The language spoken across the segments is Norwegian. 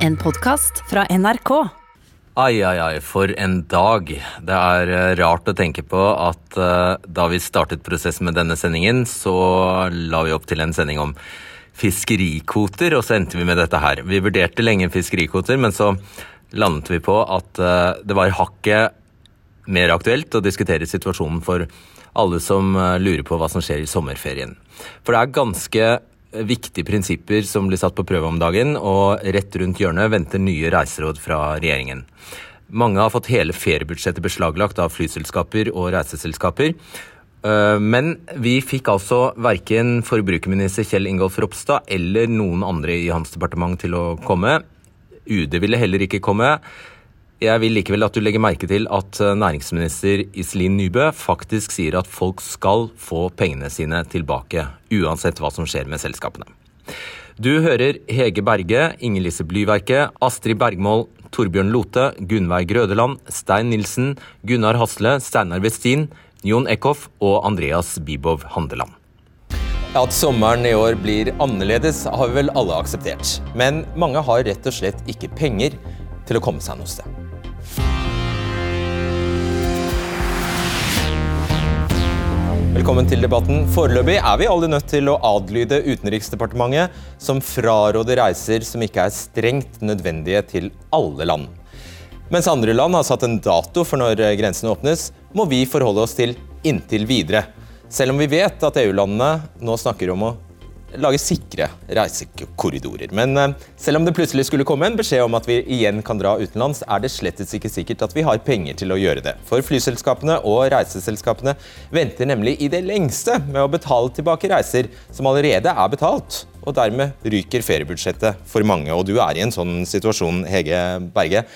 En podkast fra NRK. Ai, ai, ai, for en dag. Det er eh, rart å tenke på at uh, da vi startet prosessen med denne sendingen, så la vi opp til en sending om fiskerikvoter, og så endte vi med dette her. Vi vurderte lenge fiskerikvoter, men så landet vi på at uh, det var hakket mer aktuelt å diskutere situasjonen for alle som lurer på hva som skjer i sommerferien. For det er ganske viktige prinsipper som blir satt på prøve om dagen, og rett rundt hjørnet venter nye reiseråd fra regjeringen. Mange har fått hele feriebudsjettet beslaglagt av flyselskaper og reiseselskaper. Eh, Men vi fikk altså verken forbrukerminister Kjell Ingolf Ropstad eller noen andre i hans departement til å komme. UD ville heller ikke komme. Jeg vil likevel at du legger merke til at eh, næringsminister Iselin Nybø faktisk sier at folk skal få pengene sine tilbake, uansett hva som skjer med selskapene. Du hører Hege Berge, Inger Lise Blyverke, Astrid Bergmål, Torbjørn Lote, Gunnveig Grødeland, Stein Nilsen, Gunnar Hasle, Steinar Westin, Jon Eckhoff og Andreas Bibov Handeland. At sommeren i år blir annerledes, har vi vel alle akseptert. Men mange har rett og slett ikke penger til å komme seg noe sted. Velkommen til debatten. Foreløpig er vi alle nødt til å adlyde Utenriksdepartementet, som fraråder reiser som ikke er strengt nødvendige til alle land. Mens andre land har satt en dato for når grensene åpnes, må vi forholde oss til inntil videre. Selv om vi vet at EU-landene nå snakker om å lage sikre reisekorridorer. Men eh, selv om det plutselig skulle komme en beskjed om at vi igjen kan dra utenlands, er det slett ikke sikkert at vi har penger til å gjøre det. For flyselskapene og reiseselskapene venter nemlig i det lengste med å betale tilbake reiser som allerede er betalt. Og dermed ryker feriebudsjettet for mange. Og du er i en sånn situasjon, Hege Berge.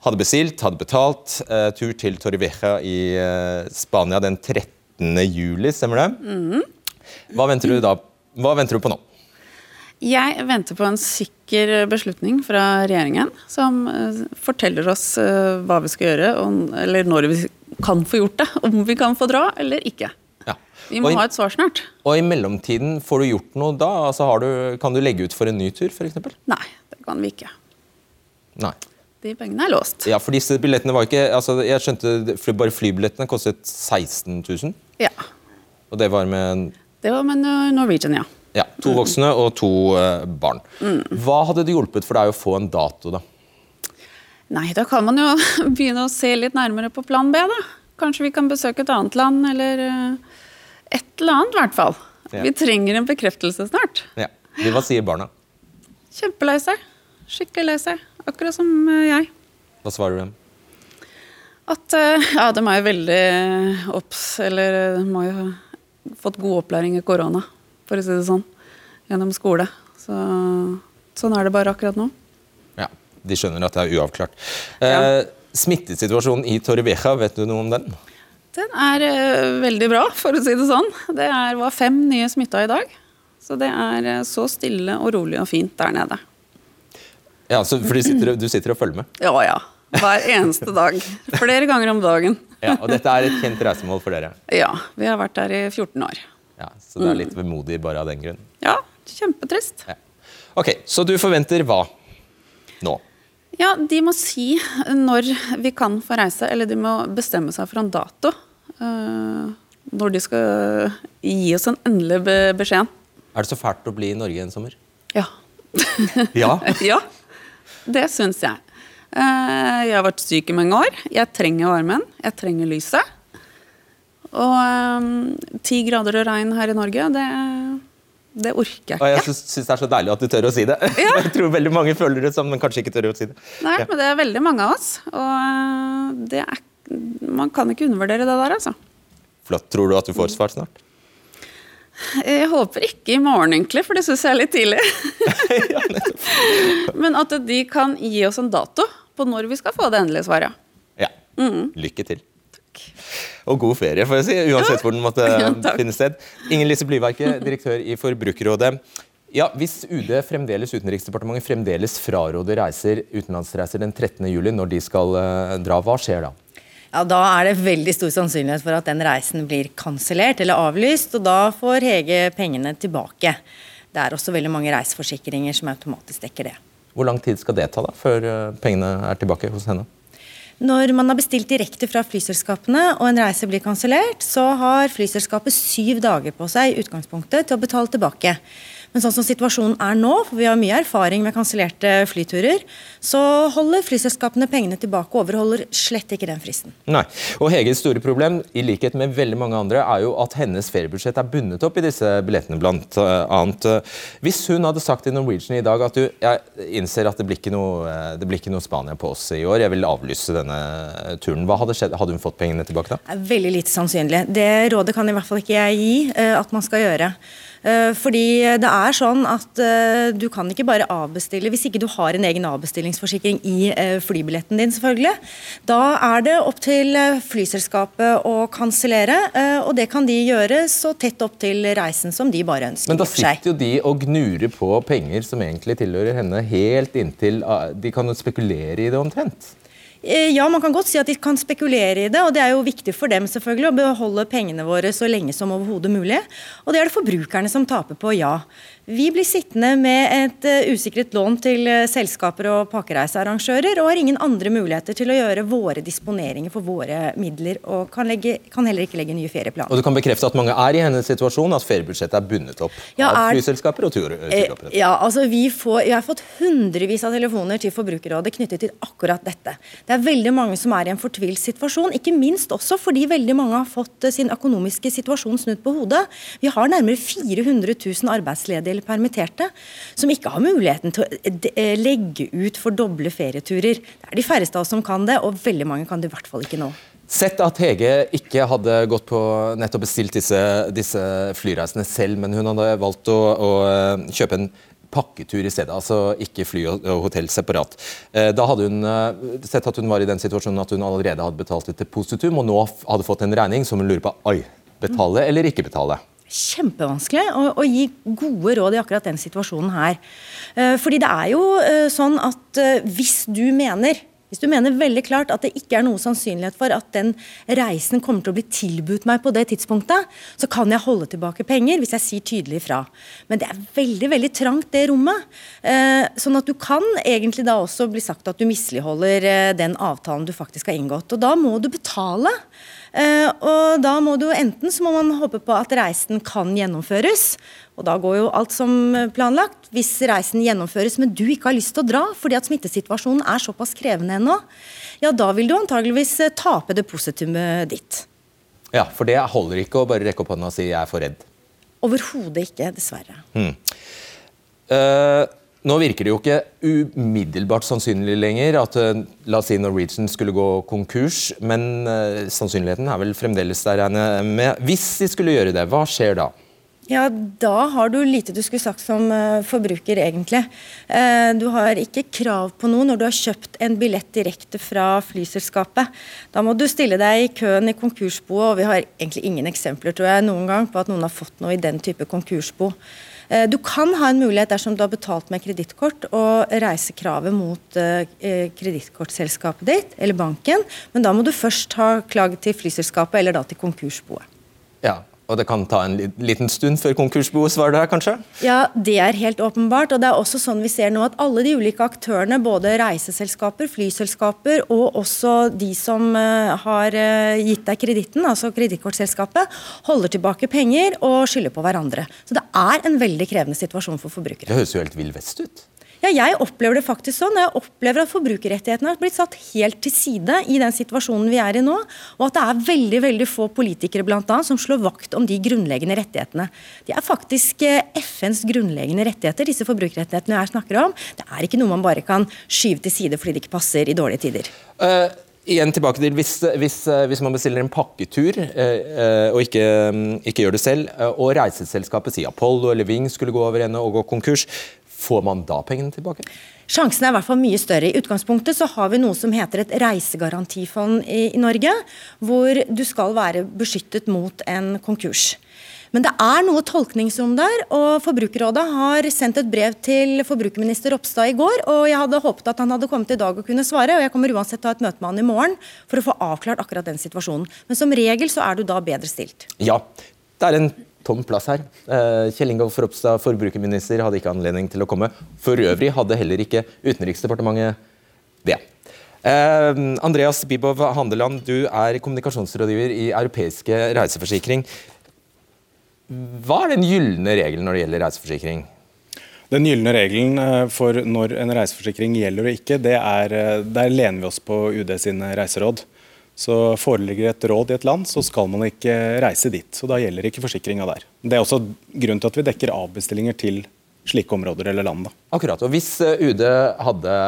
Hadde bestilt, hadde betalt. Eh, tur til Torrevieja i eh, Spania den 13. juli, stemmer det? Hva venter du da hva venter du på nå? Jeg venter på en sikker beslutning fra regjeringen som eh, forteller oss eh, hva vi skal gjøre, eller når vi kan få gjort det. Om vi kan få dra eller ikke. Ja. Vi må i, ha et svar snart. og i mellomtiden, får du gjort noe da? Altså, har du, kan du legge ut for en ny tur, f.eks.? Nei, det kan vi ikke. Nei. De pengene er låst. Ja, for disse billettene var ikke altså, Jeg skjønte bare flybillettene kostet 16 000. Ja. Og det var med Det var med Norwegian, ja. ja, to voksne og to eh, barn. Hva hadde det hjulpet for deg å få en dato, da? Nei, da kan man jo begynne å se litt nærmere på plan B, da. Kanskje vi kan besøke et annet land, eller eh, et eller annet, i hvert fall. Ja. Vi trenger en bekreftelse snart. Ja. Hva sier barna? Kjempelei seg. Skikkelig lei seg. Akkurat som eh, jeg. Hva svarer du dem? At eh, ja, de er jo veldig obs, eller eh, de har jo fått god opplæring i korona, for å si det sånn, gjennom skole. Så sånn er det bare akkurat nå. Ja, De skjønner at det er uavklart. Eh, Smittesituasjonen i Torrevieja, vet du noe om den? Den er eh, veldig bra, for å si det sånn. Det er, var fem nye smitta i dag. Så det er eh, så stille og rolig og fint der nede. Ja, så, du sitter, du sitter og følger med? Ja ja. Hver eneste dag. Flere ganger om dagen. Ja, Og dette er et kjent reisemål for dere? Ja. Vi har vært der i 14 år. Ja, Så det er litt vemodig bare av den grunn? Ja, kjempetrist. Ja. Ok, Så du forventer hva nå? Ja, de må si når vi kan få reise, eller de må bestemme seg for en dato. Uh, når de skal gi oss en endelig be beskjed. Er det så fælt å bli i Norge en sommer? Ja. Ja. ja, det syns jeg. Eh, jeg har vært syk i mange år. Jeg trenger varmen. Jeg trenger lyset. Og eh, ti grader og regn her i Norge, det, det orker jeg Og jeg ikke. syns det er så deilig at du tør å si det. Jeg tror veldig mange føler det sånn, men kanskje ikke tør å si det. Nei, Ja. men det er veldig mange av oss. Og eh, det er, man kan ikke undervurdere det der, altså. Flott. Tror du at du får svar snart? Jeg håper ikke i morgen, egentlig, for det syns jeg er litt tidlig. Men at de kan gi oss en dato på når vi skal få det endelige svaret. Ja. Mm. Lykke til. Og god ferie, får jeg si, uansett hvor den måtte Ja, finne sted. Inger Lise Blyverke, direktør i Forbrukerrådet. Ja, Hvis UD fremdeles, Utenriksdepartementet fremdeles fraråder reiser, utenlandsreiser den 13. juli, når de skal eh, dra, hva skjer da? Ja, Da er det veldig stor sannsynlighet for at den reisen blir kansellert eller avlyst, og da får Hege pengene tilbake. Det er også veldig mange reiseforsikringer som automatisk dekker det. Hvor lang tid skal det ta da, før eh, pengene er tilbake hos henne? Når man har bestilt direkte fra flyselskapene og en reise blir kansellert, så har flyselskapet syv dager på seg i utgangspunktet til å betale tilbake. Men sånn som situasjonen er nå, for vi har mye erfaring med kansellerte flyturer, så holder flyselskapene pengene tilbake og overholder slett ikke den fristen. Nei. Og Heges store problem, i likhet med veldig mange andre, er jo at hennes feriebudsjett er bundet opp i disse billettene, blant annet. Hvis hun hadde sagt til Norwegian i dag at du, jeg innser at det blir ikke noe, det blir ikke noe Spania på oss i år, jeg vil avlyse denne turen, hva hadde skjedd? Hadde hun fått pengene tilbake da? Veldig lite sannsynlig. Det rådet kan i hvert fall ikke jeg gi eh, at man skal gjøre. Eh, fordi det er sånn at eh, du kan ikke bare avbestille hvis ikke du har en egen avbestillingsforsikring i eh, flybilletten din, selvfølgelig. Da er det opp til flyselskapet å kansellere, og det kan de gjøre så tett opp til reisen som de bare ønsker. Men da sitter jo de og gnurer på penger som egentlig tilhører henne, helt inntil De kan jo spekulere i det omtrent? Eh, ja, man kan godt si at de kan spekulere i det, og det er jo viktig for dem selvfølgelig å beholde pengene våre så lenge som overhodet mulig. Og det er det forbrukerne som taper på, ja. Vi blir sittende med et uh, usikret lån til uh, selskaper og pakkereisearrangører, og har ingen andre muligheter til å gjøre våre disponeringer for våre midler, og kan, legge, kan heller ikke legge nye ferieplaner. Og du kan bekrefte at mange er i hennes situasjon, at feriebudsjettet er bundet opp ja, av flyselskaper og turoperatører? Ja, altså vi, får, vi har fått hundrevis av telefoner til Forbrukerrådet knyttet til akkurat dette. Det er veldig mange som er i en fortvilt situasjon, ikke minst også fordi veldig mange har fått sin økonomiske situasjon snudd på hodet. Vi har nærmere 400 000 arbeidsledige eller permitterte, som ikke har muligheten til å eh, eh, legge ut for doble ferieturer. Det er de færreste av oss som kan det, og veldig mange kan det i hvert fall ikke nå. Sett at Hege ikke hadde gått på nettopp bestilt disse, disse flyreisene selv, men hun hadde valgt å, å eh, kjøpe en pakketur i stedet, altså ikke fly og hotell separat. Da hadde hun sett at hun var i den situasjonen at hun allerede hadde betalt et depositum, og nå hadde fått en regning som hun lurer på oi, betale eller ikke betale kjempevanskelig å, å, gi gode råd i akkurat den situasjonen her. Eh, fordi det er jo eh, sånn at eh, hvis du mener hvis du mener veldig klart at det ikke er noe sannsynlighet for at den reisen kommer til å bli tilbudt meg på det tidspunktet, så kan jeg holde tilbake penger hvis jeg sier tydelig ifra. Men det er veldig veldig trangt, det rommet. sånn at du kan egentlig da også bli sagt at du misligholder den avtalen du faktisk har inngått. Og da må du betale. Eh, og da må du enten så må man håpe på at reisen kan gjennomføres, og da går jo alt som planlagt. Hvis reisen gjennomføres, men du ikke har lyst til å dra fordi at smittesituasjonen er såpass krevende ennå, ja da vil du antageligvis eh, tape depositumet ditt. Ja, for det holder ikke å bare rekke opp hånda og si 'jeg er for redd'? Overhodet ikke, dessverre. Hmm. Uh, nå virker det jo ikke umiddelbart sannsynlig lenger at uh, la oss si Norwegian skulle gå konkurs, men uh, sannsynligheten er vel fremdeles der. Med. Hvis de skulle gjøre det, hva skjer da? Ja, Da har du lite du skulle sagt som uh, forbruker, egentlig. du har ikke krav på noe når du har kjøpt en billett direkte fra flyselskapet. Da må du stille deg i køen i konkursboet, og vi har egentlig ingen eksempler tror jeg, noen gang på at noen har fått noe i den type konkursbo. Eh, du kan ha en mulighet dersom du har betalt med kredittkort og reise kravet mot eh, kredittkortselskapet ditt eller banken, men da må du først ha klaget til flyselskapet eller da til konkursboet. Ja, og det kan ta en liten stund før konkursboet svarer der, kanskje? Ja, det er helt åpenbart. Og det er også sånn vi ser nå at alle de ulike aktørene, både reiseselskaper, flyselskaper og også de som har gitt deg kreditten, altså kredittkortselskapet, holder tilbake penger og skylder på hverandre. Så det er en veldig krevende situasjon for forbrukere. Det høres jo helt vill vest ut. Ja, jeg opplever det faktisk sånn. Jeg opplever at forbrukerrettighetene har blitt satt helt til side i den situasjonen vi er i nå. Og at det er veldig veldig få politikere blant annet, som slår vakt om de grunnleggende rettighetene. De er faktisk eh, FNs grunnleggende rettigheter, disse forbrukerrettighetene jeg snakker om. Det er ikke noe man bare kan skyve til side fordi det ikke passer i dårlige tider. Uh, igjen tilbake til Hvis, hvis, eh, hvis man bestiller en pakketur eh, og ikke, um, ikke, gjør det selv, og reiseselskapet sier Apollo eller Ving skulle gå over ende og gå konkurs, Får man da pengene tilbake? Sjansen er i hvert fall mye større. I utgangspunktet så har vi noe som heter et reisegarantifond i, i Norge, hvor du skal være beskyttet mot en konkurs. Men det er noe tolkningsrom der, og Forbrukerrådet har sendt et brev til forbrukerminister Ropstad i går, og jeg hadde håpet at han hadde kommet i dag og kunne svare, og jeg kommer uansett til å ha et møte med han i morgen for å få avklart akkurat den situasjonen. Men som regel så er du da bedre stilt. Ja, det er en tom plass her. Eh, Kjell Ingolf Ropstad, forbrukerminister, hadde ikke anledning til å komme. For øvrig hadde heller ikke Utenriksdepartementet det. Eh, Andreas Bibov Handeland, du er kommunikasjonsrådgiver i Europeiske reiseforsikring. Hva er den gylne regelen når det gjelder reiseforsikring? Den gylne regelen eh, for når en reiseforsikring gjelder og ikke, det er, eh, der lener vi oss på UD sine reiseråd. Så Foreligger et råd i et land, så skal man ikke reise dit. så Da gjelder ikke forsikringa der. Det er også grunnen til at vi dekker avbestillinger til slike områder eller land. Da. Akkurat. og Hvis eh, UD hadde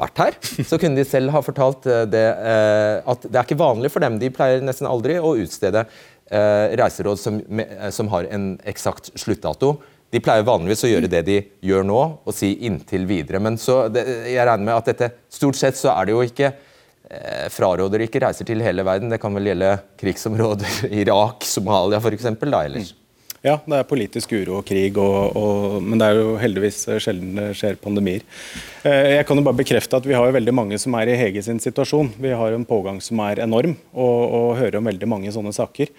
vært her, så kunne de selv ha fortalt det, at det er ikke vanlig for dem. De pleier nesten aldri å utstede reiseråd som, som har en eksakt sluttdato. De pleier vanligvis å gjøre det de gjør nå, og si 'inntil videre'. Men så, det, jeg regner med at dette Stort sett så er det jo ikke eh, fraråder ikke reiser til hele verden. Det kan vel gjelde krigsområder, Irak, Somalia f.eks. da ellers. Mm. Ja, det er politisk uro og krig, og, og, men det er jo heldigvis sjelden det skjer pandemier. Eh, jeg kan jo bare bekrefte at Vi har jo veldig mange som er i Hege sin situasjon. Vi har en pågang som er enorm, og, og hører om veldig mange sånne saker.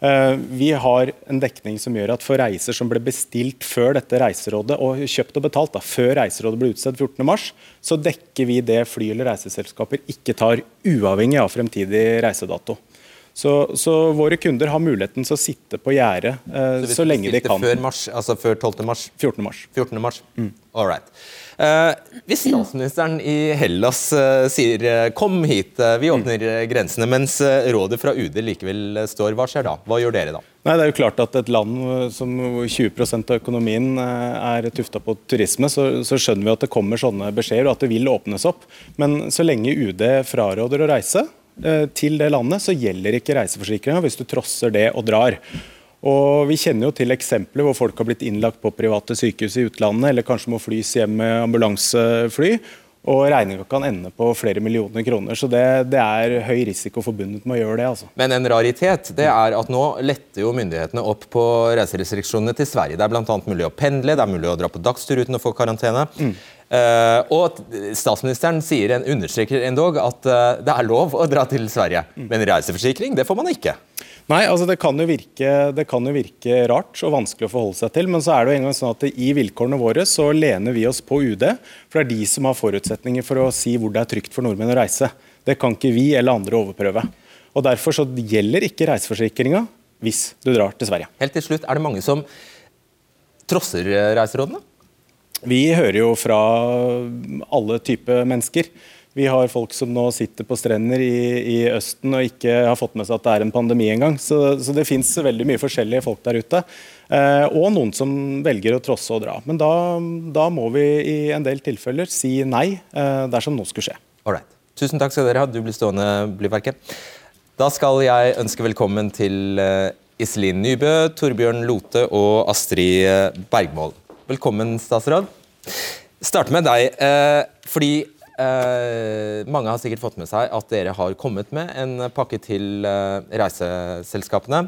Eh, vi har en dekning som gjør at for reiser som ble bestilt før dette reiserådet, og kjøpt og betalt da, før reiserådet ble utstedt 14.3, så dekker vi det fly- eller reiseselskaper ikke tar, uavhengig av fremtidig reisedato. Så, så, våre kunder har muligheten til å sitte på gjerdet eh, så, så lenge de kan. Før, mars, altså før 12. mars? 14. mars. 14. mars. Mm. All right. Eh, hvis statsministeren i Hellas eh, sier eh, 'kom hit, vi åpner grensene', mens rådet fra UD likevel står, hva skjer da? Hva gjør dere da? Nei, det er jo klart at Et land som 20% av økonomien er tufta på turisme, så, så, skjønner vi at det kommer sånne beskjeder og at det vil åpnes opp. Men så lenge UD fraråder å reise til det landet, så gjelder ikke reiseforsikringa hvis du trosser det og drar. Og Vi kjenner jo til eksempler hvor folk har blitt innlagt på private sykehus i utlandet, eller kanskje må flys hjem med ambulansefly. Og regninga kan ende på flere millioner kroner. Så det, det, er høy risiko forbundet med å gjøre det. altså. Men en raritet det er at nå letter jo myndighetene opp på reiserestriksjonene til Sverige. Det er bl.a. mulig å pendle, det er mulig å dra på dagstur uten å få karantene. Mm. Uh, og statsministeren sier en, understreker endog at uh, det er lov å dra til Sverige. Mm. Men reiseforsikring det får man ikke. Nei, altså det kan, virke, det kan, jo virke, rart og vanskelig å forholde seg til. Men så er det jo en gang sånn at i vilkårene våre så lener vi oss på UD. For det er de som har forutsetninger for å si hvor det er trygt for nordmenn å reise. Det kan ikke vi eller andre overprøve. Og Derfor så gjelder ikke reiseforsikringa hvis du drar til Sverige. Helt til slutt, Er det mange som trosser reiserådene? Vi hører jo fra alle typer mennesker. Vi har folk som nå sitter på strender i, i, Østen og ikke har fått med seg at det er en pandemi engang. Så, så det fins veldig mye forskjellige folk der ute. Eh, og noen som velger å trosse og dra. Men da, da må vi i en del tilfeller si nei eh, dersom noe skulle skje. Alright. Tusen takk skal dere ha. Du blir stående, Blyverket. Da skal jeg ønske velkommen til uh, Iselin Nybø, Torbjørn Lote og Astrid eh, Bergmål. Velkommen, statsråd. Starte med deg, uh, fordi Eh, mange har sikkert fått med seg at dere har kommet med en pakke til eh, reiseselskapene.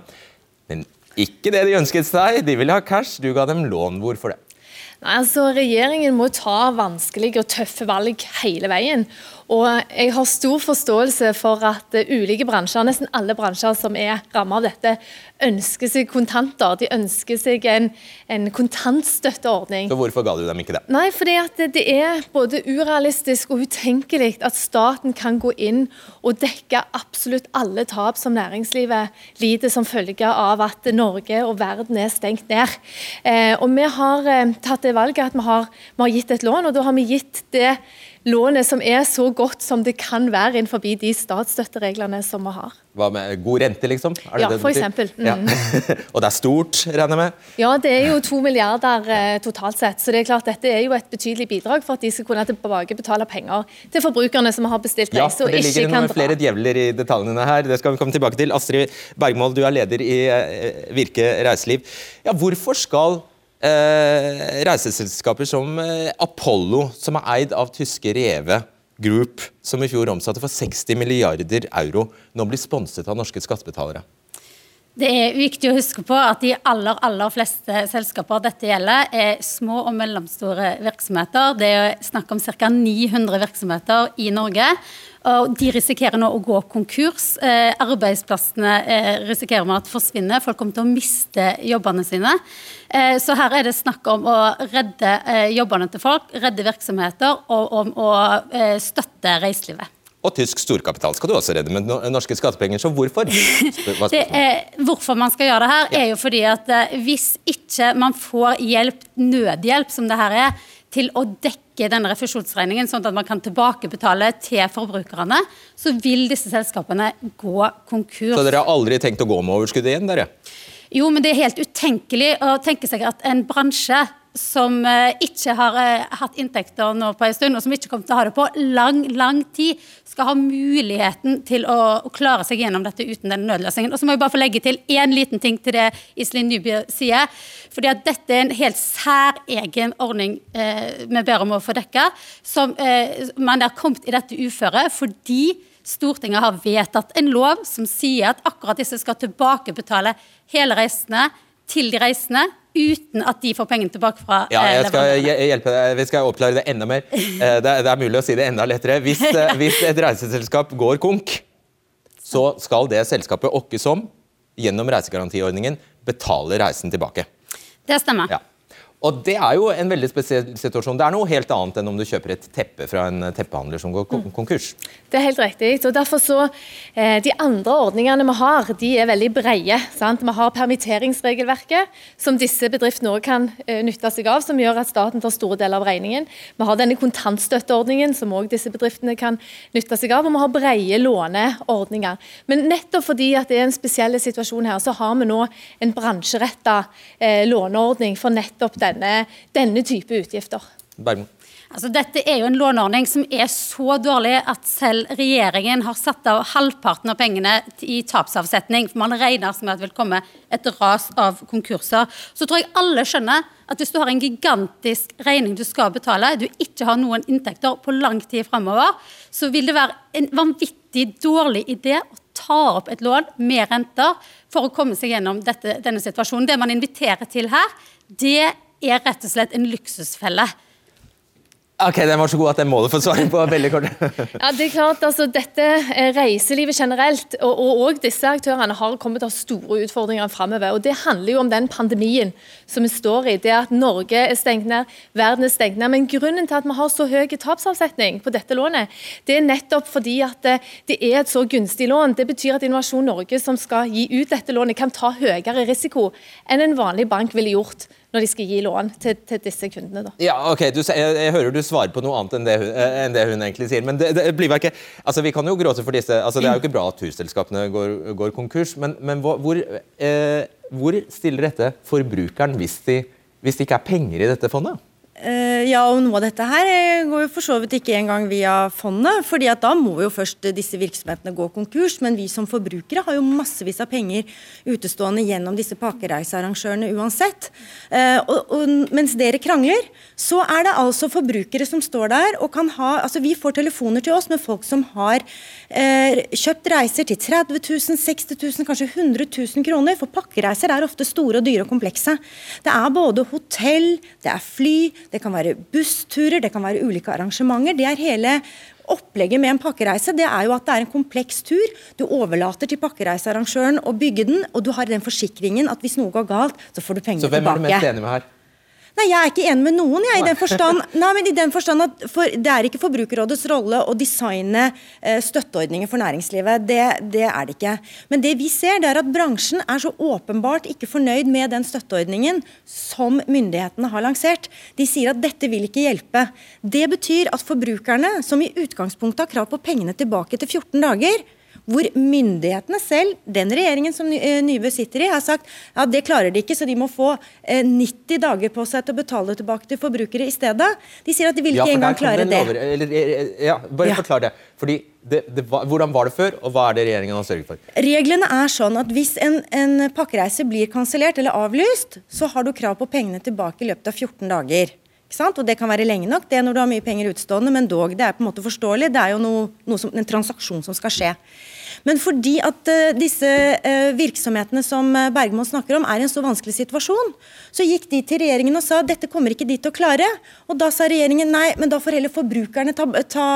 Men ikke det de ønsket seg. De ville ha cash. Du ga dem lån. Hvorfor det? Nei, altså Regjeringen må ta vanskelige og tøffe valg hele veien. Og jeg har stor forståelse for at ulike bransjer, nesten alle bransjer som er rammet av dette, ønsker seg kontanter. De ønsker seg en, en, kontantstøtteordning. Så hvorfor ga du dem ikke det? Nei, fordi at det er både urealistisk og utenkelig at staten kan gå inn og dekke absolutt alle tap som næringslivet lider som følge av at Norge og verden er stengt ned. Eh, og Vi har eh, tatt det valget at vi har, vi har gitt et lån, og da har vi gitt det lånet som er så godt som det kan være innenfor de statsstøttereglene som vi har. Hva med god rente, liksom? ja, for eksempel. Mm. Ja. og det er stort, regner jeg med? Ja, det er jo to milliarder eh, totalt sett. Så det er klart dette er jo et betydelig bidrag for at de skal kunne tilbakebetale penger til forbrukerne som har bestilt reise. Ja, for det ligger noen flere djevler i detaljene her. Det skal vi komme tilbake til. Astrid Bergmål, du er leder i eh, Virke reiseliv. Ja, hvorfor skal eh, reiseselskaper som eh, Apollo, som er eid av tyske Reve Group, som i fjor omsatte for 60 milliarder euro, nå blir sponset av norske skattebetalere? Det er viktig å huske på at de aller, aller fleste selskaper dette gjelder, er små og mellomstore virksomheter. Det er snakk om ca. 900 virksomheter i Norge. Og de risikerer nå å gå konkurs. Eh, arbeidsplassene eh, risikerer man at forsvinner. Folk kommer til å miste jobbene sine. Eh, så her er det snakk om å redde jobbene til folk, redde virksomheter og om å støtte reiselivet. Og tysk storkapital skal du også redde med norske skattepenger, så hvorfor? Er, hvorfor man skal gjøre det her, er jo fordi at eh, hvis ikke man får hjelp, nødhjelp som det her er, til å dekke denne refusjonsregningen, sånn at man kan tilbakebetale til forbrukerne, så vil disse selskapene gå konkurs. Så dere har aldri tenkt å gå med overskudd igjen, dere? Jo, men det er helt utenkelig å tenke seg at en bransje som eh, ikke har eh, hatt inntekter nå på en stund, og som ikke kommer til å ha det på lang, lang tid, skal ha muligheten til å, klare seg gjennom dette uten den nødløsningen. Og så må jeg bare få legge til én liten ting til det Iselin Nybø sier. fordi at dette er en helt særegen ordning eh, vi ber om å få dekka, som eh, man har kommet i dette uføret fordi Stortinget har vedtatt en lov som sier at akkurat disse skal tilbakebetale hele reisene til de reisende uten at de får pengene tilbake fra Ja, jeg skal hjelpe deg. Vi skal oppklare det enda mer. Eh, det er, det er mulig å si det enda lettere. Hvis, eh, hvis et reiseselskap går konk, så skal det selskapet åkke som, gjennom reisegarantiordningen, betale reisen tilbake. Det stemmer. Ja. Og Det er jo en veldig spesiell situasjon. Det er noe helt annet enn om du kjøper et teppe fra en teppehandler som går mm. konkurs. Det er helt riktig. og derfor så, eh, De andre ordningene vi har, de er veldig brede. Sant? Vi har permitteringsregelverket, som disse bedriftene også kan eh, nytte seg av, som gjør at staten tar store deler av regningen. Vi har denne kontantstøtteordningen, som også disse bedriftene kan nytte seg av. Og vi har brede låneordninger. Men nettopp fordi at det er en spesiell situasjon her, så har vi nå en bransjeretta eh, låneordning for nettopp det denne, denne type utgifter. Bergmo. Altså, dette er jo en låneordning som er så dårlig at selv regjeringen har satt av halvparten av pengene i tapsavsetning. for Man regner med at det vil komme et ras av konkurser. Så tror jeg alle skjønner at hvis du har en gigantisk regning du skal betale, du ikke har noen inntekter på lang tid framover, så vil det være en vanvittig dårlig idé å ta opp et lån med renter for å komme seg gjennom dette, denne situasjonen. Det man inviterer til her, det er rett og slett en luksusfelle. Ok, Den var så god at den må du få svare på veldig kort. ja, det er klart, altså dette Reiselivet generelt og, og, disse aktørene har kommet til å ha store utfordringer framover. Og det handler jo om den pandemien som vi står i. Det at Norge er stengt ned, verden er stengt ned. Men grunnen til at vi har så høy tapsavsetning på dette lånet, det er nettopp fordi at det, det er et så gunstig lån. Det betyr at Innovasjon Norge, som skal gi ut dette lånet, kan ta høyere risiko enn en vanlig bank ville gjort når de skal gi lån til, til disse kundene. Da. Ja, ok, du, jeg, jeg, hører du svarer på noe annet enn det hun, eh, enn det hun egentlig sier. Men det, det, blir ikke, altså vi kan jo gråte for disse, altså Det er jo ikke bra at turselskapene går, går konkurs, men, men hvor, eh, hvor, stiller dette forbrukeren hvis, de, hvis det ikke er penger i dette fondet? Uh, ja, og noe av dette her eh, går jo for så vidt ikke engang via fondet. fordi at da må jo først disse virksomhetene gå konkurs. Men vi som forbrukere har jo massevis av penger utestående gjennom disse pakkereisearrangørene uansett. Og, og, mens dere krangler, så er det altså forbrukere som står der og kan ha altså Vi får telefoner til oss med folk som har eh, kjøpt reiser til 30 000, 60 000, kanskje 100 000 kroner. For pakkereiser er ofte store og dyre og komplekse. Det er både hotell, det er fly det kan være bussturer, det kan være ulike arrangementer. Det er hele Opplegget med en pakkereise det er jo at det er en kompleks tur. Du overlater til pakkereisearrangøren å bygge den, og du har den forsikringen at hvis noe går galt, så får du pengene tilbake. Så hvem er du mest enig med her? Nei, Jeg er ikke enig med noen. Jeg, i den forstand, nei, men i den forstand at for, Det er ikke Forbrukerrådets rolle å designe eh, støtteordninger for næringslivet. Det, det, er det ikke. Men det vi ser, det er at bransjen er så åpenbart ikke fornøyd med den støtteordningen som myndighetene har lansert. De sier at dette vil ikke hjelpe. Det betyr at forbrukerne, som i utgangspunktet har krav på pengene tilbake til 14 dager, hvor myndighetene selv, den regjeringen som eh, Nybø sitter i, har sagt ja, det klarer de ikke, så de må få 90 eh, dager på seg til å betale tilbake til forbrukere i stedet. De sier at de vil ikke ja, engang klare det. Over, eller, eh, ja, bare ja. forklar det. Fordi det, det, hvordan var det før, og hva er det regjeringen har sørget for? Reglene er sånn at Hvis en, en pakkereise blir kansellert eller avlyst, så har du krav på pengene tilbake i løpet av 14 dager. Og Det kan være lenge nok det er når du har mye penger utstående, men dog, det er på en måte forståelig. Det er jo noe, noe som, en transaksjon som skal skje. Men fordi at uh, disse uh, virksomhetene som uh, Bergman snakker om, er i en så vanskelig situasjon, så gikk de til regjeringen og sa dette kommer ikke de til å klare. Og da sa regjeringen nei, men da får heller forbrukerne ta, ta,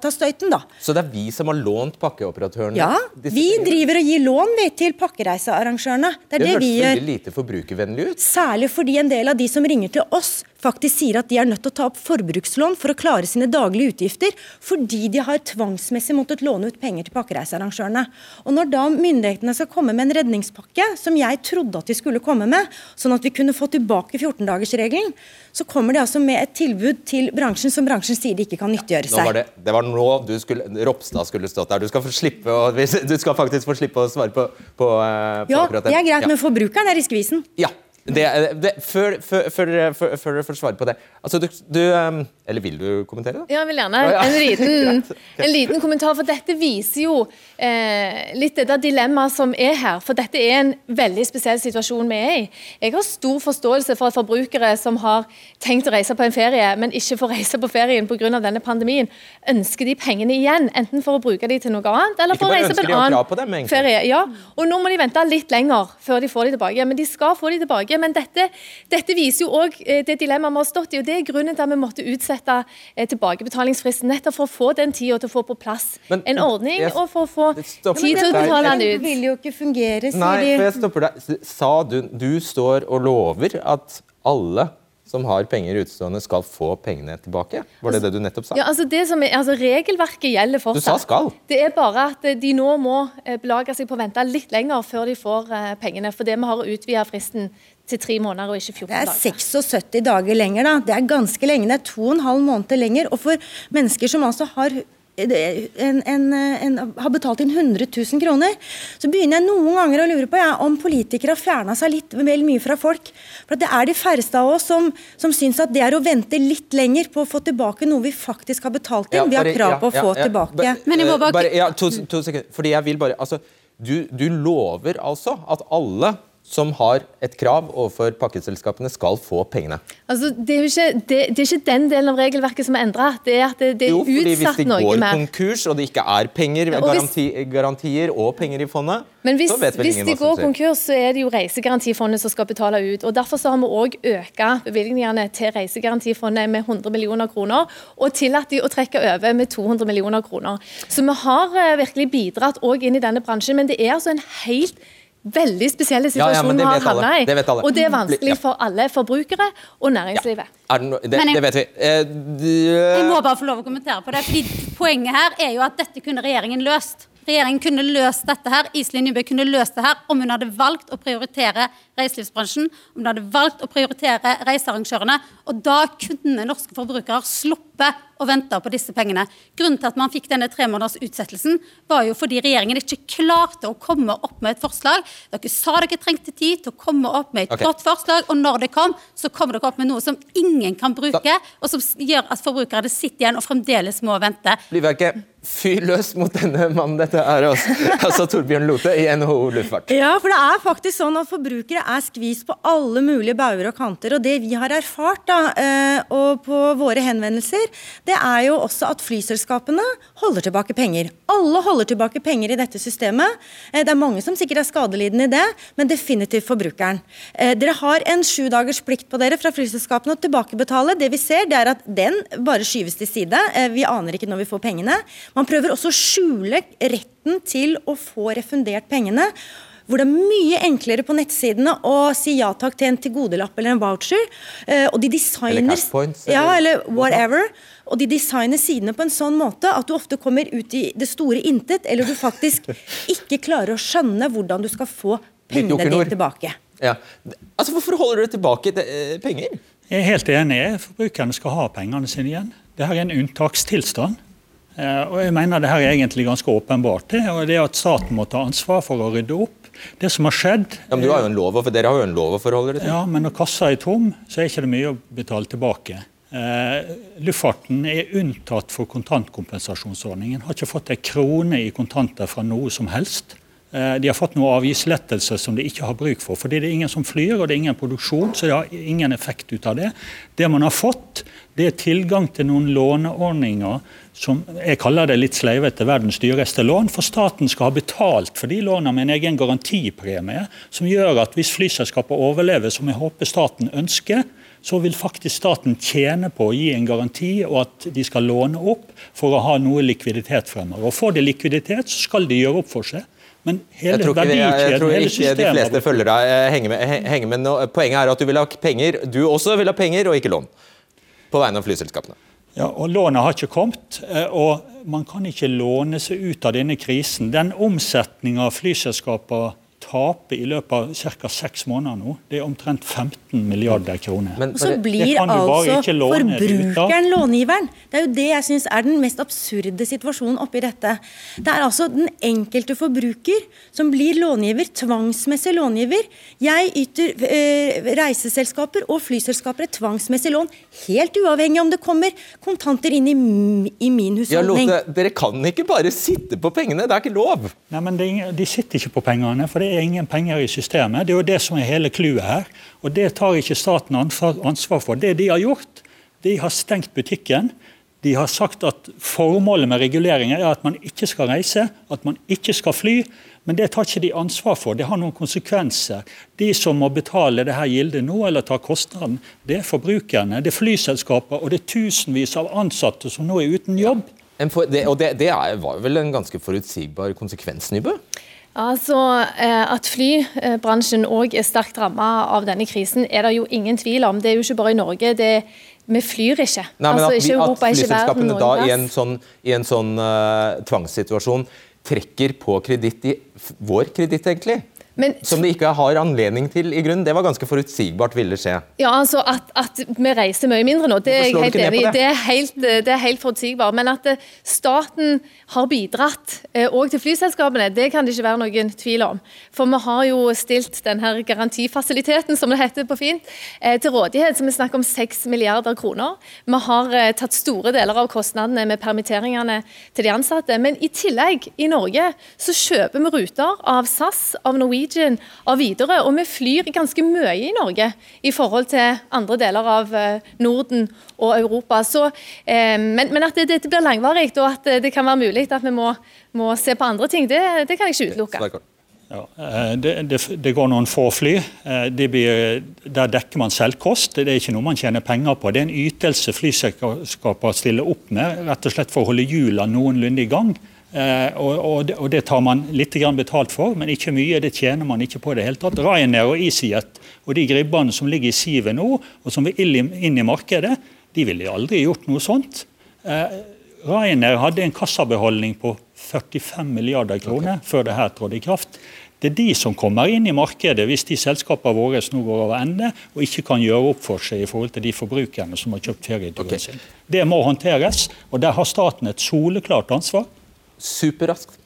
ta støyten, da. Så det er vi som har lånt pakkeoperatørene? Ja, vi driver og gir lån vi, til pakkereisearrangørene. Det er det, det vi gjør. Det hørtes veldig lite forbrukervennlig ut. Særlig fordi en del av de som ringer til oss, faktisk sier at de er nødt til å ta opp forbrukslån for å klare sine daglige utgifter, fordi de har tvangsmessig måttet låne ut penger til pakkereisearrangørene. Og Når da myndighetene skal komme med en redningspakke, som jeg trodde at de skulle komme med, sånn at vi kunne få tilbake 14-dagersregelen, så kommer de altså med et tilbud til bransjen som bransjen sier de ikke kan nyttiggjøre Nå var seg. det, det var nå du skulle, Ropstad skulle stått der. Du skal, få slippe å, du skal faktisk få slippe å svare på, på, eh, på Ja, akkurat det er greit, Ja. men forbrukeren er i skvisen. Ja. Det, det, før, dere- får svare på det altså, du, du, um, Eller vil du kommentere? Ja, jeg vil gjerne ja. en liten, en liten kommentar, for dette viser jo eh, litt det dilemmaet som er her. For dette er en veldig spesiell situasjon vi er i. Jeg har stor forståelse for forbrukere som har tenkt å reise på en ferie, men ikke får reise på ferien pga. denne pandemien, ønsker de pengene igjen. Enten for å bruke de til noe annet, eller for å reise på en annen på dem, ferie. Ja, og nå må de vente litt lenger før de får de tilbake. Men de skal få de tilbake. Men dette, dette viser jo òg det dilemmaet vi har stått i, og det er grunnen til at vi måtte utsette eh, tilbakebetalingsfristen. Nettopp for å få den tida til å få på plass Men- en ordning, jeg- og for å få tid til å betale den Det ut. vil jo ikke fungere, sier Nei, for jeg stopper deg. Sa du Du står og lover at alle som har penger utstående, skal få pengene tilbake? Var det det du nettopp sa? Ja, altså det som er, altså Regelverket gjelder fortsatt. Du sa skal. Det er bare at eh, de nå må eh, belage seg på å vente litt lenger før de får pengene, pengene. Fordi vi har utvida fristen til tre måneder og ikke 14 dager. Det er 76 dager lenger, da. Det er ganske lenge. Det er to og en halv måned lenger. Og for mennesker som altså har en, en, en, har betalt inn 100 000 kroner, så begynner jeg noen ganger å lure på ja, om politikere har fjerna seg litt vel mye fra folk. For at Det er de færreste av oss som, som syns at det er å vente litt lenger på å få tilbake noe vi faktisk har betalt inn. Ja, vi har krav krav ja, på å få ja. tilbake. Men jeg må bare... bare- ja, to, to sekunder. Fordi jeg vil bare altså, du, du lover altså at alle som har et krav overfor pakkeselskapene, skal få pengene. Altså, det, er ikke, det, det er ikke den delen av regelverket som er endra. Det er at det, det er Jo, fordi hvis utsatt de går mer. konkurs, og det ikke er penger, og hvis- garantier og penger i fondet, Men hvis, så vet vel hvis ingen de hva som går skjer. konkurs, så er det jo Reisegarantifondet som skal betale ut. og Derfor så har vi òg økt bevilgningene til Reisegarantifondet med 100 millioner kroner, og tillatt de å trekke over med 200 millioner kroner. Så vi har eh, virkelig bidratt òg inn i denne bransjen, men det er altså en helt Veldig spesiell Ja, ja, vi har havna i. Det vet alle. Og det er vanskelig Ja. for alle forbrukere og næringslivet. Er det, no, det, jeg- det vet vi. Eh, Jeg må bare få lov å kommentere på det. fordi Poenget her er jo at dette kunne regjeringen løst. Regjeringen kunne løst dette her. Iselin Nybø kunne løst det her om hun hadde valgt å prioritere reiselivsbransjen, om de hadde valgt å prioritere reisearrangørene. Og da kunne norske forbrukere sluppet å vente på disse pengene. Grunnen til at man fikk denne tre måneders utsettelsen, var jo fordi regjeringen ikke klarte å komme opp med et forslag. Dere sa dere trengte tid til å komme opp med et okay. godt forslag, og når det kom, så kom dere opp med noe som ingen kan bruke, og som gjør at forbrukerne sitter igjen og fremdeles må vente. ikke fyr løs mot denne mannen dette er altså, altså Torbjørn Lote i NHO Luftfart. Ja, for det er faktisk sånn at forbrukere er skvist på alle mulige bauger og kanter. Og det vi har erfart da, eh, og på våre henvendelser, det er jo også at flyselskapene holder tilbake penger. Alle holder tilbake penger i dette systemet. Eh, Det er mange som sikkert er skadelidende i det, men definitivt forbrukeren. Eh, Dere har en sju dagers plikt på dere fra flyselskapene å tilbakebetale. Det vi ser, det er at den bare skyves til side. Vi aner ikke når vi får pengene. Man prøver også å skjule retten til å få refundert pengene. Hvor det er mye enklere på nettsidene å si ja takk til en tilgodelapp eller en voucher. Eh, og de designer Eller cash points, Ja, eller- whatever. Og de designer sidene på en sånn måte at du ofte kommer ut i det store intet, eller du faktisk ikke klarer å skjønne hvordan du skal få pengene dine tilbake. Ja. Altså, Hvorfor holder dere tilbake eh, penger? Jeg er helt enig. Forbrukerne skal ha pengene sine igjen. Dette er en unntakstilstand. Eh, og jeg mener det her er egentlig ganske åpenbart. Det, og det er at staten må ta ansvar for å rydde opp. Det som har skjedd Ja, men du har lov, Dere har jo en lov å forholde dere til. Ja, men når kassa er tom, så er ikke det mye å betale tilbake. Eh, luftfarten er unntatt for kontantkompensasjonsordningen. Har ikke fått en krone i kontanter fra noe som helst. Eh, De har fått noen avgiftslettelser som de ikke har bruk for. Fordi det er ingen som flyr, og det er ingen produksjon, så det har ingen effekt ut av det. Det man har fått, det er tilgang til noen låneordninger som jeg kaller det litt sleivete verdens dyreste lån. For staten skal ha betalt for de lånene med en egen garantipremie, som gjør at hvis flyselskapet overlever, som jeg håper staten ønsker, så vil faktisk staten tjene på å gi en garanti og at de skal låne opp for å ha noe likviditet fremover. Og Får de likviditet, så skal de gjøre opp for seg. Men hele Jeg tror ikke, jeg, jeg tror ikke de fleste følger deg eh, henger med. Henger med. Poenget er at du vil ha penger, du også vil ha penger, og ikke lån. På vegne av flyselskapene. Ja, og Lånet har ikke kommet, eh, og man kan ikke låne seg ut av denne krisen. Den omsetninga flyselskaper taper i løpet av ca. seks måneder nå, det er omtrent 15 milliarder kroner. Og så blir altså forbrukeren långiveren. Det er jo det jeg syns er den mest absurde situasjonen oppi dette. Det er altså den enkelte forbruker som blir långiver, tvangsmessig långiver. Jeg yter øh, reiseselskaper og flyselskaper et tvangsmessig lån, helt uavhengig om det kommer kontanter inn i, i min Ja, husholdning. Lotte, dere kan ikke bare sitte på pengene, det er ikke lov. Nei, men det er De sitter ikke på pengene, for det er ingen penger i systemet. Det er jo det som er hele clouet her. Og det tar ikke staten ansvar, for. Det de har gjort, de har stengt butikken. De har sagt at formålet med reguleringer er at man ikke skal reise, at man ikke skal fly. Men det tar ikke de ansvar for. Det har noen konsekvenser. De som må betale det her gildet nå, eller ta kostnaden, det er forbrukerne, det er flyselskaper og det er tusenvis av ansatte som nå er uten jobb. Ja. det, og det, det var vel en ganske forutsigbar konsekvens, Nybø? Altså, eh, At flybransjen òg er sterkt rammet av denne krisen, er det jo ingen tvil om. Det er jo ikke bare i Norge. det vi flyr ikke. Nei, men altså, at, ikke vi, at Europa, ikke verden, flyselskapene da i en sånn, i en sånn uh, tvangssituasjon trekker på kreditt i vår kreditt, egentlig. Men Som de ikke har anledning til i grunnen. Det var ganske forutsigbart ville skje. Ja, altså at, at vi reiser mye mindre nå, det er jeg helt enig i. det? Det det er helt forutsigbart. Men at eh, staten har bidratt òg til flyselskapene, det kan det ikke være noen tvil om. For vi har jo stilt denne garantifasiliteten, som det heter på fint, eh, til rådighet, som vi snakker om 6 milliarder kroner. Vi har eh, tatt store deler av kostnadene med permitteringene til de ansatte. Men i tillegg, i Norge, så kjøper vi ruter av SAS, av Norwegian, av Widerøe, og vi flyr ganske mye i Norge i forhold til andre deler av eh, Norden og Europa. Så, eh, men, men at det, dette blir langvarig, og at det kan være mulig at vi må, må se på andre ting, det, det kan jeg ikke utelukke. Ja, eh, det, det, det går noen få fly. De blir, der dekker man selvkost. Det er ikke noe man tjener penger på. Det er en ytelse flyselskaper stiller opp med, rett og slett for å holde hjulene noenlunde i gang. Eh, og, og, det, og det tar man litt grann betalt for, men ikke mye. Det tjener man ikke på det hele tatt. Ryanair og EasyJet og de gribbene som ligger i sivet nå, og som vil inn i- markedet, de ville aldri gjort noe sånt. Eh, Ryanair hadde en kassabeholdning på 45 milliarder kroner før det her trådte i kraft. Det er de som kommer inn i markedet hvis de selskapene våre nå går over ende og ikke kan gjøre opp for seg i forhold til de forbrukerne som har kjøpt ferieturen okay. sin. Det må håndteres, og der har staten et soleklart ansvar. Superraskt.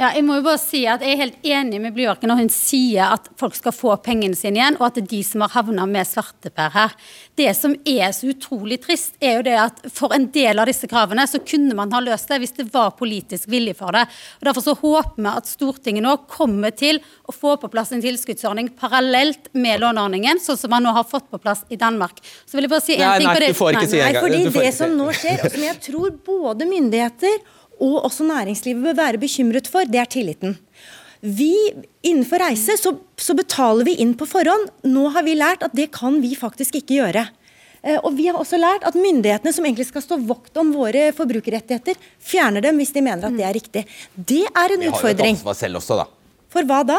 Ja, jeg må jo bare si at jeg er helt enig med Blyarken når hun sier at folk skal få pengene sine igjen, og at det er de som har havna med svarteper her. Det som er så utrolig trist, er jo det at for en del av disse kravene så kunne man ha løst det hvis det var politisk vilje for det. Og Derfor så håper vi at Stortinget nå kommer til å få på plass en tilskuddsordning parallelt med låneordningen, sånn som man nå har fått på plass i Danmark. Så vil jeg bare si en Nei, ting nei, på det. Nei, du får ikke si engang. fordi det som nå skjer, og som jeg tror både myndigheter og også næringslivet bør være bekymret for, det er tilliten. Vi, Innenfor reise så, så betaler vi inn på forhånd. Nå har vi lært at det kan vi faktisk ikke gjøre. Eh, Og vi har også lært at myndighetene som egentlig skal stå vokt om våre forbrukerrettigheter, fjerner dem hvis de mener at det er riktig. Det er en Vi har jo et utfordring. ansvar selv også, da. For hva da?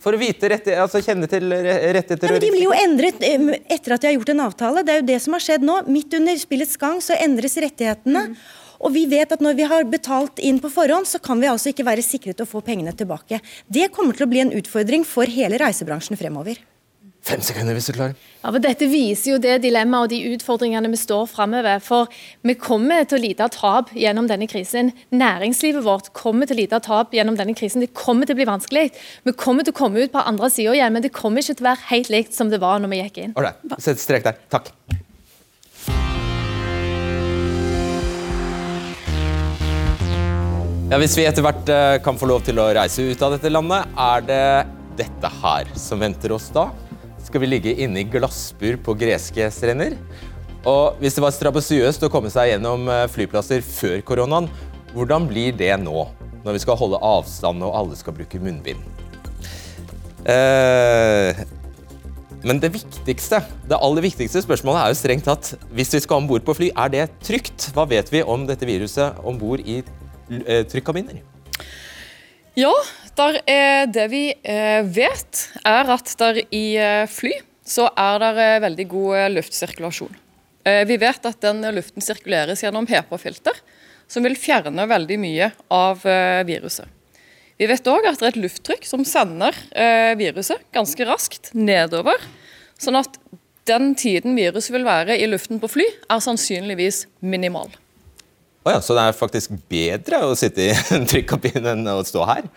For å vite rette, altså kjenne til rettigheter og De blir jo endret eh, etter at de har gjort en avtale. Det er jo det som har skjedd nå. Midt under spillets gang så endres rettighetene. Og vi vet at når vi har betalt inn på forhånd, så kan vi altså ikke være sikret å få pengene tilbake. Det kommer til å bli en utfordring for hele reisebransjen fremover. Fem sekunder, hvis du klarer. Ja, for Dette viser jo det dilemmaet og de utfordringene vi står framover. For vi kommer til å lide tap gjennom denne krisen. Næringslivet vårt kommer til å lide tap gjennom denne krisen. Det kommer til å bli vanskelig. Vi kommer til å komme ut på andre sida igjen, men det kommer ikke til å være helt likt som det var når vi gikk inn. Ålreit, sett strek der. Takk. Ja, Hvis vi etter hvert eh, kan få lov til å reise ut av dette landet, er det dette her som venter oss da? Skal vi ligge inne i glassbur på greske strender? Og hvis det var strabasiøst å komme seg gjennom eh, flyplasser før koronaen, hvordan blir det nå? Når vi skal holde avstand og alle skal bruke munnbind. Eh, men det viktigste, det aller viktigste spørsmålet er jo strengt tatt hvis vi skal om bord på fly, er det trygt? Hva vet vi om dette viruset om bord i trykkabiner? Ja, det vi eh, vet, er at der i eh, fly så er det eh, veldig god eh, luftsirkulasjon. Eh, vi vet at den luften sirkuleres gjennom HEPA-filter, som vil fjerne veldig mye av eh, viruset. Vi vet òg at det er et lufttrykk som sender eh, viruset ganske raskt nedover. Sånn at den tiden viruset vil være i luften på fly, er sannsynligvis minimal. Å ja, så det er faktisk bedre å sitte i en trykkabin enn å stå her?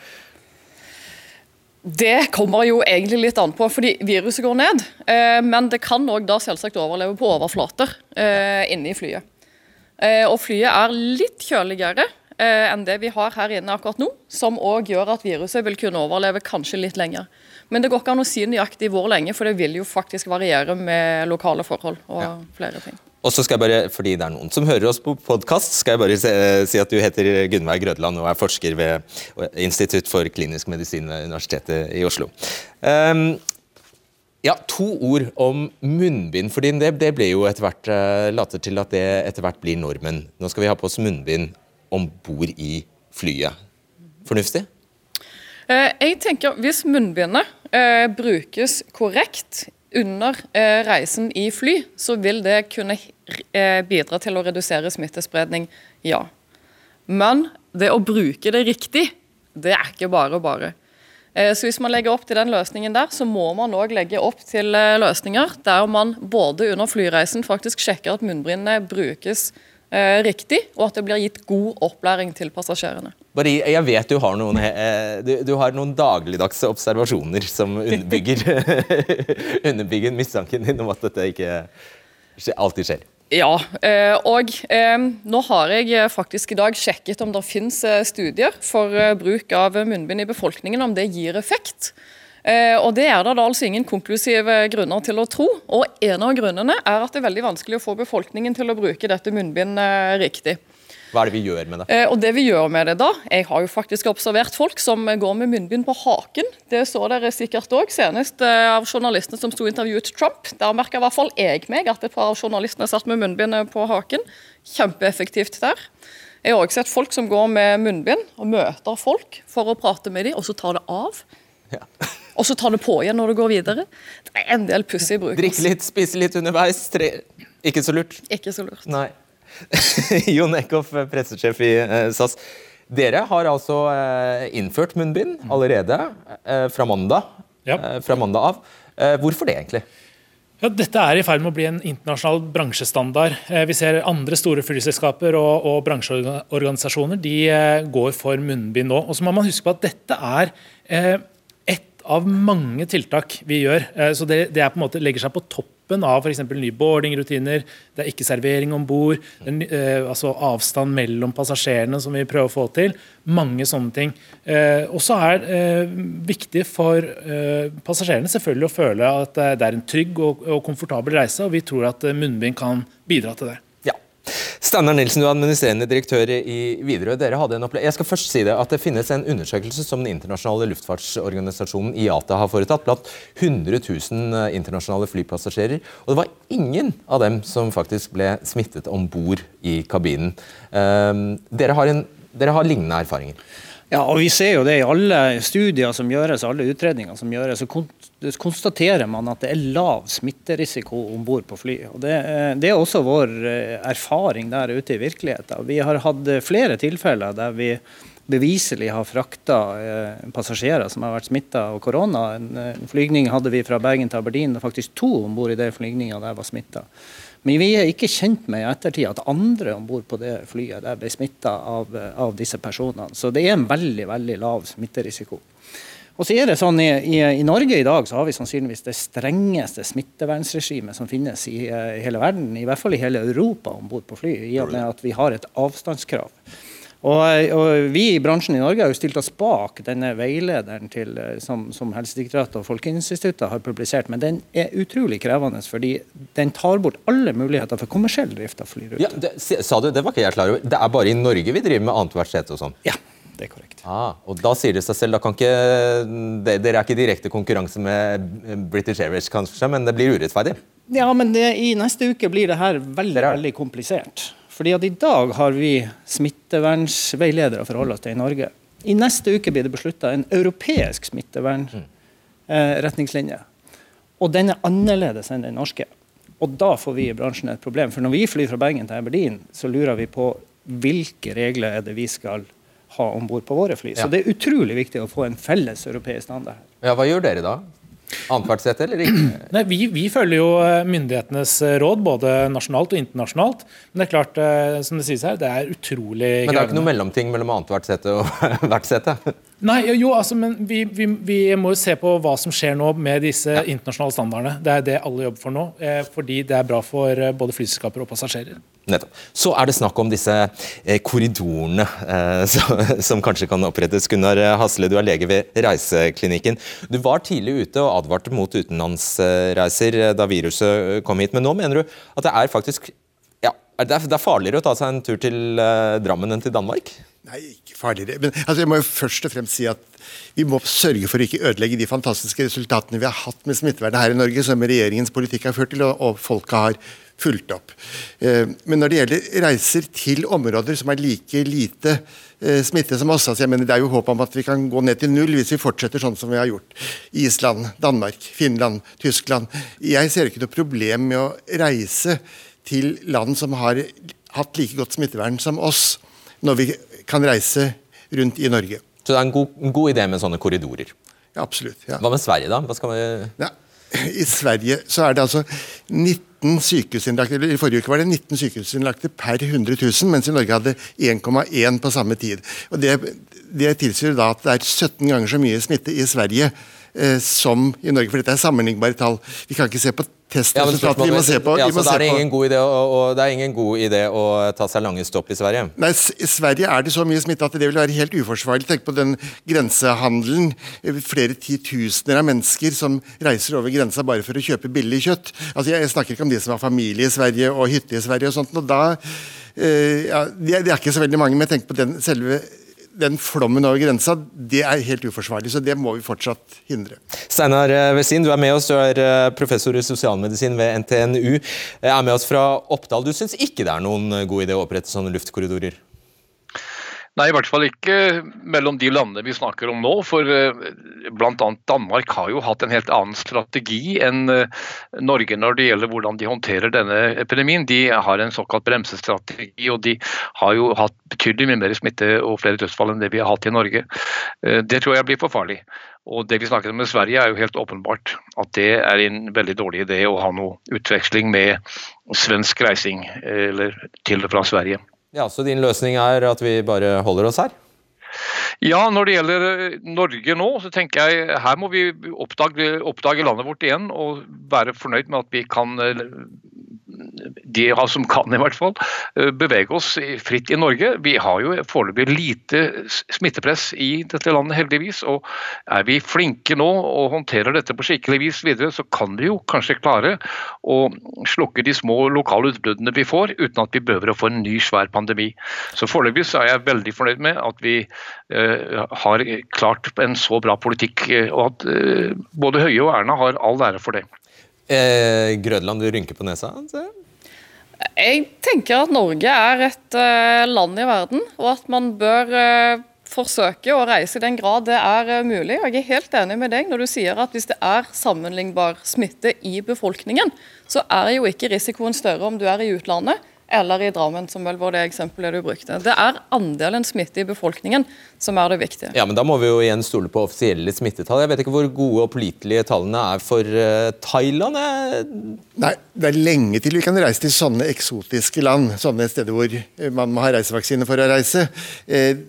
Det kommer jo egentlig litt an på, fordi viruset går ned. Eh, men det kan òg da selvsagt overleve på overflater eh, inne i flyet. Eh, og flyet er litt kjøligere enn det vi har her inne akkurat nå, som òg gjør at viruset vil kunne overleve kanskje litt lenger. Men det går ikke an å si nøyaktig hvor lenge, for det vil jo faktisk variere med lokale forhold og flere ting. Og så skal jeg bare, fordi det er noen som hører oss på podkast, skal jeg bare si at du heter Gunnveig Grødland og er forsker ved Institutt for klinisk medisin ved Universitetet i Oslo. Um, ja, To ord om munnbind. fordi Det, det ble jo etter hvert uh, later til at det etter hvert blir normen. Nå skal vi ha på oss munnbind om bord i flyet. Fornuftig? Eh, jeg tenker Hvis munnbindet eh, brukes korrekt under eh, reisen i fly, så vil det kunne eh, bidra til å redusere smittespredning, ja. Men det å bruke det riktig, det er ikke bare bare. Eh, så Hvis man legger opp til den løsningen der, så må man òg legge opp til løsninger der man både under flyreisen faktisk sjekker at munnbindet brukes riktig, og at det blir gitt god opplæring til passasjerene. Bare, jeg vet du har noen, eh, du, du har noen dagligdagse observasjoner som underbygger, underbygger mistanken din om at dette ikke alltid skjer. Ja, eh, og eh, nå har jeg faktisk i dag sjekket om det finnes studier for bruk av munnbind i befolkningen, om det gir effekt. Og Det er det altså ingen konklusive grunner til å tro. Og En av grunnene er at det er veldig vanskelig å få befolkningen til å bruke dette munnbindet riktig. Hva er det vi gjør med det? Eh, og det vi gjør med det da, Jeg har jo faktisk observert folk som går med munnbind på haken. Det så dere sikkert òg, senest eh, av journalistene som sto og intervjuet Trump. Der merka i hvert fall jeg meg at et par av journalistene satt med munnbind på haken. Kjempeeffektivt der. Jeg har også sett folk som går med munnbind og møter folk for å prate med dem, og så tar det av. Ja. og så tar det på igjen når det går videre. Det er en del pussig bruk. Drikke litt, spise litt underveis. Tre. Ikke så lurt. Ikke så lurt. Nei. Jon Eckhoff, pressesjef i eh, SAS. Dere har altså eh, innført munnbind allerede eh, fra mandag, ja. fra mandag av. Hvorfor det, egentlig? Ja, dette er i ferd med å bli en internasjonal bransjestandard. Vi ser andre store flyselskaper og, og bransjeorganisasjoner de går for munnbind nå. Og så må man huske på at dette er ett av mange tiltak vi gjør. Så det, det på en måte legger seg på topp toppen av f.eks. nye boardingrutiner, det er ikke servering om bord, eh, altså avstand mellom passasjerene som vi prøver å få til. Mange sånne ting. Eh, og så er eh, viktig for eh, passasjerene selvfølgelig å føle at det er en trygg og, og komfortabel reise, og vi tror at eh, munnbind kan bidra til det. Steinar Nilsen, du er administrerende direktør i Widerøe. Dere hadde en Jeg skal først si det at det finnes en undersøkelse som den internasjonale luftfartsorganisasjonen IATA har foretatt blant 100 000 eh, internasjonale flypassasjerer. Og det var ingen av dem som faktisk ble smittet om bord i kabinen. Um, dere, har en, dere har lignende erfaringer? Ja, og Vi ser jo det i alle studier som gjøres, alle utredninger som gjøres. så konstaterer man at det er lav smitterisiko om bord på fly. Og det, det, er også vår eh, erfaring der ute i virkeligheten. Vi har hatt flere tilfeller der vi beviselig har frakta eh, passasjerer som har vært smitta av korona. En flygning hadde vi fra Bergen til Aberdeen, og faktisk to om bord i den flygninga der var smitta. Men vi er ikke kjent med i ettertid at andre om bord på det flyet der ble smitta av, av, disse personene. Så det er en veldig veldig lav smitterisiko. Og så er det sånn i, i, i, Norge i dag så har vi sannsynligvis det strengeste smittevernregimet som finnes i, i hele verden, i hvert fall i hele Europa om bord på fly, i og med at vi har et avstandskrav. Og, og, Vi i bransjen i Norge har jo stilt oss bak denne veilederen til, eh, som, som Helsedirektoratet og Folkeinstituttet har publisert, men den er utrolig krevende fordi den tar bort alle muligheter for kommersiell drift av flyruter. Ja, det, sa du, det var ikke jeg klar over. Det er bare i Norge vi driver med annethvert sete og sånn? Ja, det er korrekt. Ah, og Da sier det seg selv, da kan ikke, det, dere er ikke direkte konkurranse med British Airways, kanskje, men det blir urettferdig? Ja, men det, i neste uke blir det her veldig, veldig komplisert. Fordi at I dag har vi smittevernsveiledere å forholde oss til i Norge. I neste uke blir det beslutta en europeisk smittevernretningslinje. Eh, og den er annerledes enn den norske. Og da får vi i bransjen et problem. For når vi flyr fra Bergen til Aberdeen, så lurer vi på hvilke regler er det vi skal ha om bord på våre fly. Ja. Så det er utrolig viktig å få en felles europeisk standard. Ja, Hva gjør dere da? Annethvert sett eller ikke? Nei, vi, vi, følger jo eh, myndighetenes eh, råd, både nasjonalt og internasjonalt. Men det er klart, eh, som det sies her, det er utrolig Men det er ikke noe mellomting mellom annethvert sete og hvert sete? Nei, jo, altså, men vi, vi, vi, må jo se på hva som skjer nå med disse ja. internasjonale standardene. Det er det alle jobber for nå, fordi det er bra for både flyselskaper og passasjerer. Nettopp. Så er det snakk om disse eh, korridorene eh, som, som, kanskje kan opprettes. Gunnar Hasle, du er lege ved Reiseklinikken. Du var tidlig ute og advarte mot utenlandsreiser eh, da viruset kom hit. Men nå mener du at det er faktisk det er farligere å ta seg en tur til eh, Drammen enn til Danmark? Nei, ikke farligere. Men altså, jeg må jo først og fremst si at vi må sørge for å ikke ødelegge de fantastiske resultatene vi har hatt med smittevernet her i Norge, som regjeringens politikk har ført til, og, og folket har fulgt opp. Eh, men når det gjelder reiser til områder som er like lite eh, smitte som oss, altså jeg mener det er jo håp om at vi kan gå ned til null hvis vi fortsetter sånn som vi har gjort. Island, Danmark, Finland, Tyskland. Jeg ser ikke noe problem med å reise til land som har hatt like godt smittevern som oss, når vi kan reise rundt i Norge. Så det er en god, en god idé med sånne korridorer? Ja, absolutt. Ja. Hva med Sverige, da? Hva skal vi... Ja, I Sverige så er det altså 19 sykehusinnlagte, eller I forrige uke var det 19 sykehusinnlagte per 100 000, mens i Norge hadde 1,1 på samme tid. Og Det, det tilsier da at det er 17 ganger så mye smitte i Sverige eh, som i Norge. For dette er sammenlignbare tall. Vi kan ikke se på testresultatet. Ja, vi må se på, ja, så det, er ingen god idé å, å, det er ingen god idé å ta seg lange stopp i Sverige? Nei, I Sverige er det så mye smitte at det vil være helt uforsvarlig. Tenk på den grensehandelen. Flere titusener av mennesker som reiser over grensa bare for å kjøpe billig kjøtt. Altså, jeg, jeg snakker ikke om de som har familie i Sverige og hytte i Sverige og sånt. og da, eh, ja, det, det er ikke så veldig mange, men tenk på den selve den flommen over grensa, det er helt uforsvarlig. Så det må vi fortsatt hindre. Steinar Westin, du er med oss. Du er eh, professor i sosialmedisin ved NTNU. Jeg Er med oss fra Oppdal. Du syns ikke det er noen god idé å opprette sånne luftkorridorer? Nei, i hvert fall ikke mellom de landene vi snakker om nå. For eh, bl.a. Danmark har jo hatt en helt annen strategi enn eh, Norge når det gjelder hvordan de håndterer denne epidemien. De har en såkalt bremsestrategi, og de har jo hatt betydelig mye mer smitte og flere dødsfall enn det vi har hatt i Norge. Eh, det tror jeg blir for farlig. Og Det vi snakker om med Sverige er jo helt åpenbart at det er en veldig dårlig idé å ha noe utveksling med svensk reising eller til og fra Sverige. Ja, Så din løsning er at vi bare holder oss her? Ja, når det gjelder eh, Norge nå, så tenker jeg her må vi oppdage, oppdage landet vårt igjen og være fornøyd med at vi kan eh, de som kan i hvert fall, eh, bevege oss fritt i Norge. Vi har jo foreløpig lite smittepress i dette landet, heldigvis. Og er vi flinke nå og håndterer dette på skikkelig vis videre, så kan vi jo kanskje klare å slukke de små lokale utbruddene vi får, uten at vi behøver å få en ny, svær pandemi. Så foreløpig er jeg veldig fornøyd med at vi har klart en så bra politikk, eh, og at uh, både Høie og Erna har all ære for det. Eh, Grødland, du rynker på nesa? Jeg tenker at Norge er et land i verden, og at man bør forsøke å reise i den grad det er mulig. Jeg er helt enig med deg når du sier at hvis det er sammenlignbar smitte i befolkningen, så er jo ikke risikoen større om du er i utlandet eller i Drammen, som vel var det eksempelet du brukte. Det er andelen smitte i befolkningen som er det viktige. Ja, men Da må vi jo igjen stole på offisielle smittetall. Jeg vet ikke hvor gode og pålitelige tallene er for uh, Thailand? Nei, Det er lenge til vi kan reise til sånne eksotiske land, sånne steder hvor man må ha reisevaksine for å reise. Uh,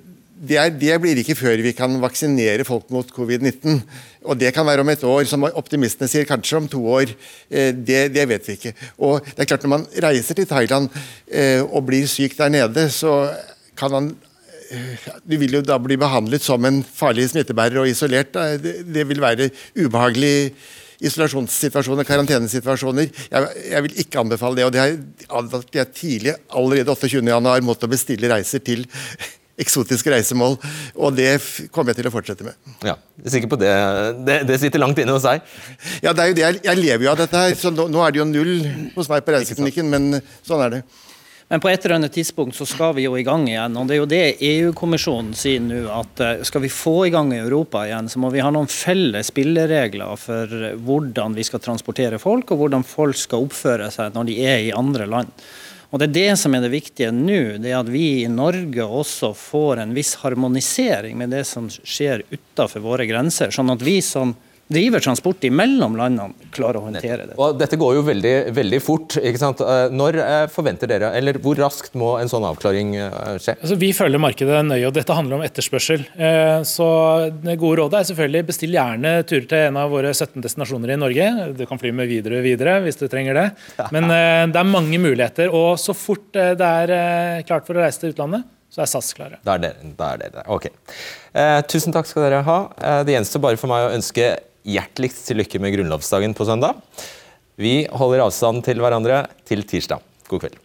det, er, det, blir ikke før vi kan vaksinere folk mot covid-19. Og Det kan være om et år, som optimistene sier, kanskje om to år. Eh, det, det, vet vi ikke. Og det er klart Når man reiser til Thailand eh, og blir syk der nede, så kan man Du vil jo da bli behandlet som en farlig smittebærer og isolert. Det, vil være ubehagelig isolasjonssituasjoner, karantenesituasjoner. Jeg, jeg, vil ikke anbefale det. og det advart jeg tidlig, allerede 28.1, måtte bestille reiser til eksotiske reisemål. Og det kommer jeg til å fortsette med. Ja, jeg er sikker på det. Det, det sitter langt inne hos deg? Ja, det er jo det. Jeg, jeg lever jo av dette her. så nå, nå, er det jo null hos meg på reiseklinikken, men sånn er det. Men på et eller annet tidspunkt så skal vi jo i gang igjen. og Det er jo det EU-kommisjonen sier nå. At eh, skal vi få i gang Europa igjen, så må vi ha noen felles spilleregler for hvordan vi skal transportere folk, og hvordan folk skal oppføre seg når de er i andre land. Og Det er det som er det viktige nå, det er at vi i Norge også får en viss harmonisering med det som skjer utenfor våre grenser. Sånn at vi som driver transport imellom landene, klarer å håndtere det. Og Dette går jo veldig, veldig fort. ikke sant? Eh, når eh, forventer dere, eller Hvor raskt må en sånn avklaring eh, skje? Altså, vi følger markedet nøye, og dette handler om etterspørsel. Så Det gode rådet er selvfølgelig bestill gjerne turer til en av våre 17 destinasjoner i Norge. Du kan fly med videre videre hvis du trenger det. Men det er mange muligheter. Og så fort det er klart for å reise til utlandet, så er SAS klare. Da er dere, det er. Ok. Eh, tusen takk skal dere ha. Det gjenstår bare for meg å ønske hjerteligst til lykke med grunnlovsdagen på søndag. Vi holder avstand til hverandre til tirsdag. God kveld.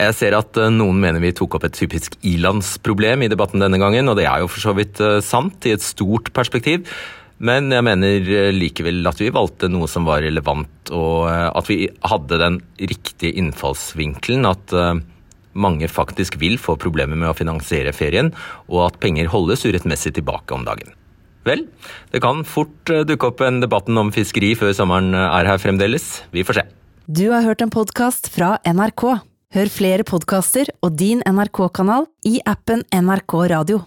Jeg ser at eh, noen mener vi tok opp et typisk ilandsproblem i debatten denne gangen, og det er jo for så vidt eh, sant i et stort perspektiv. Men jeg mener eh, likevel at vi valgte noe som var relevant, og eh, at vi hadde den riktige innfallsvinkelen. At eh, mange faktisk vil få problemer med å finansiere ferien, og at penger holdes urettmessig tilbake om dagen. Vel, det kan fort dukke opp en debatten om fiskeri før sommeren er her fremdeles. Vi får se. Du har hørt en podkast fra NRK. Hør flere podkaster og din NRK-kanal i appen NRK Radio.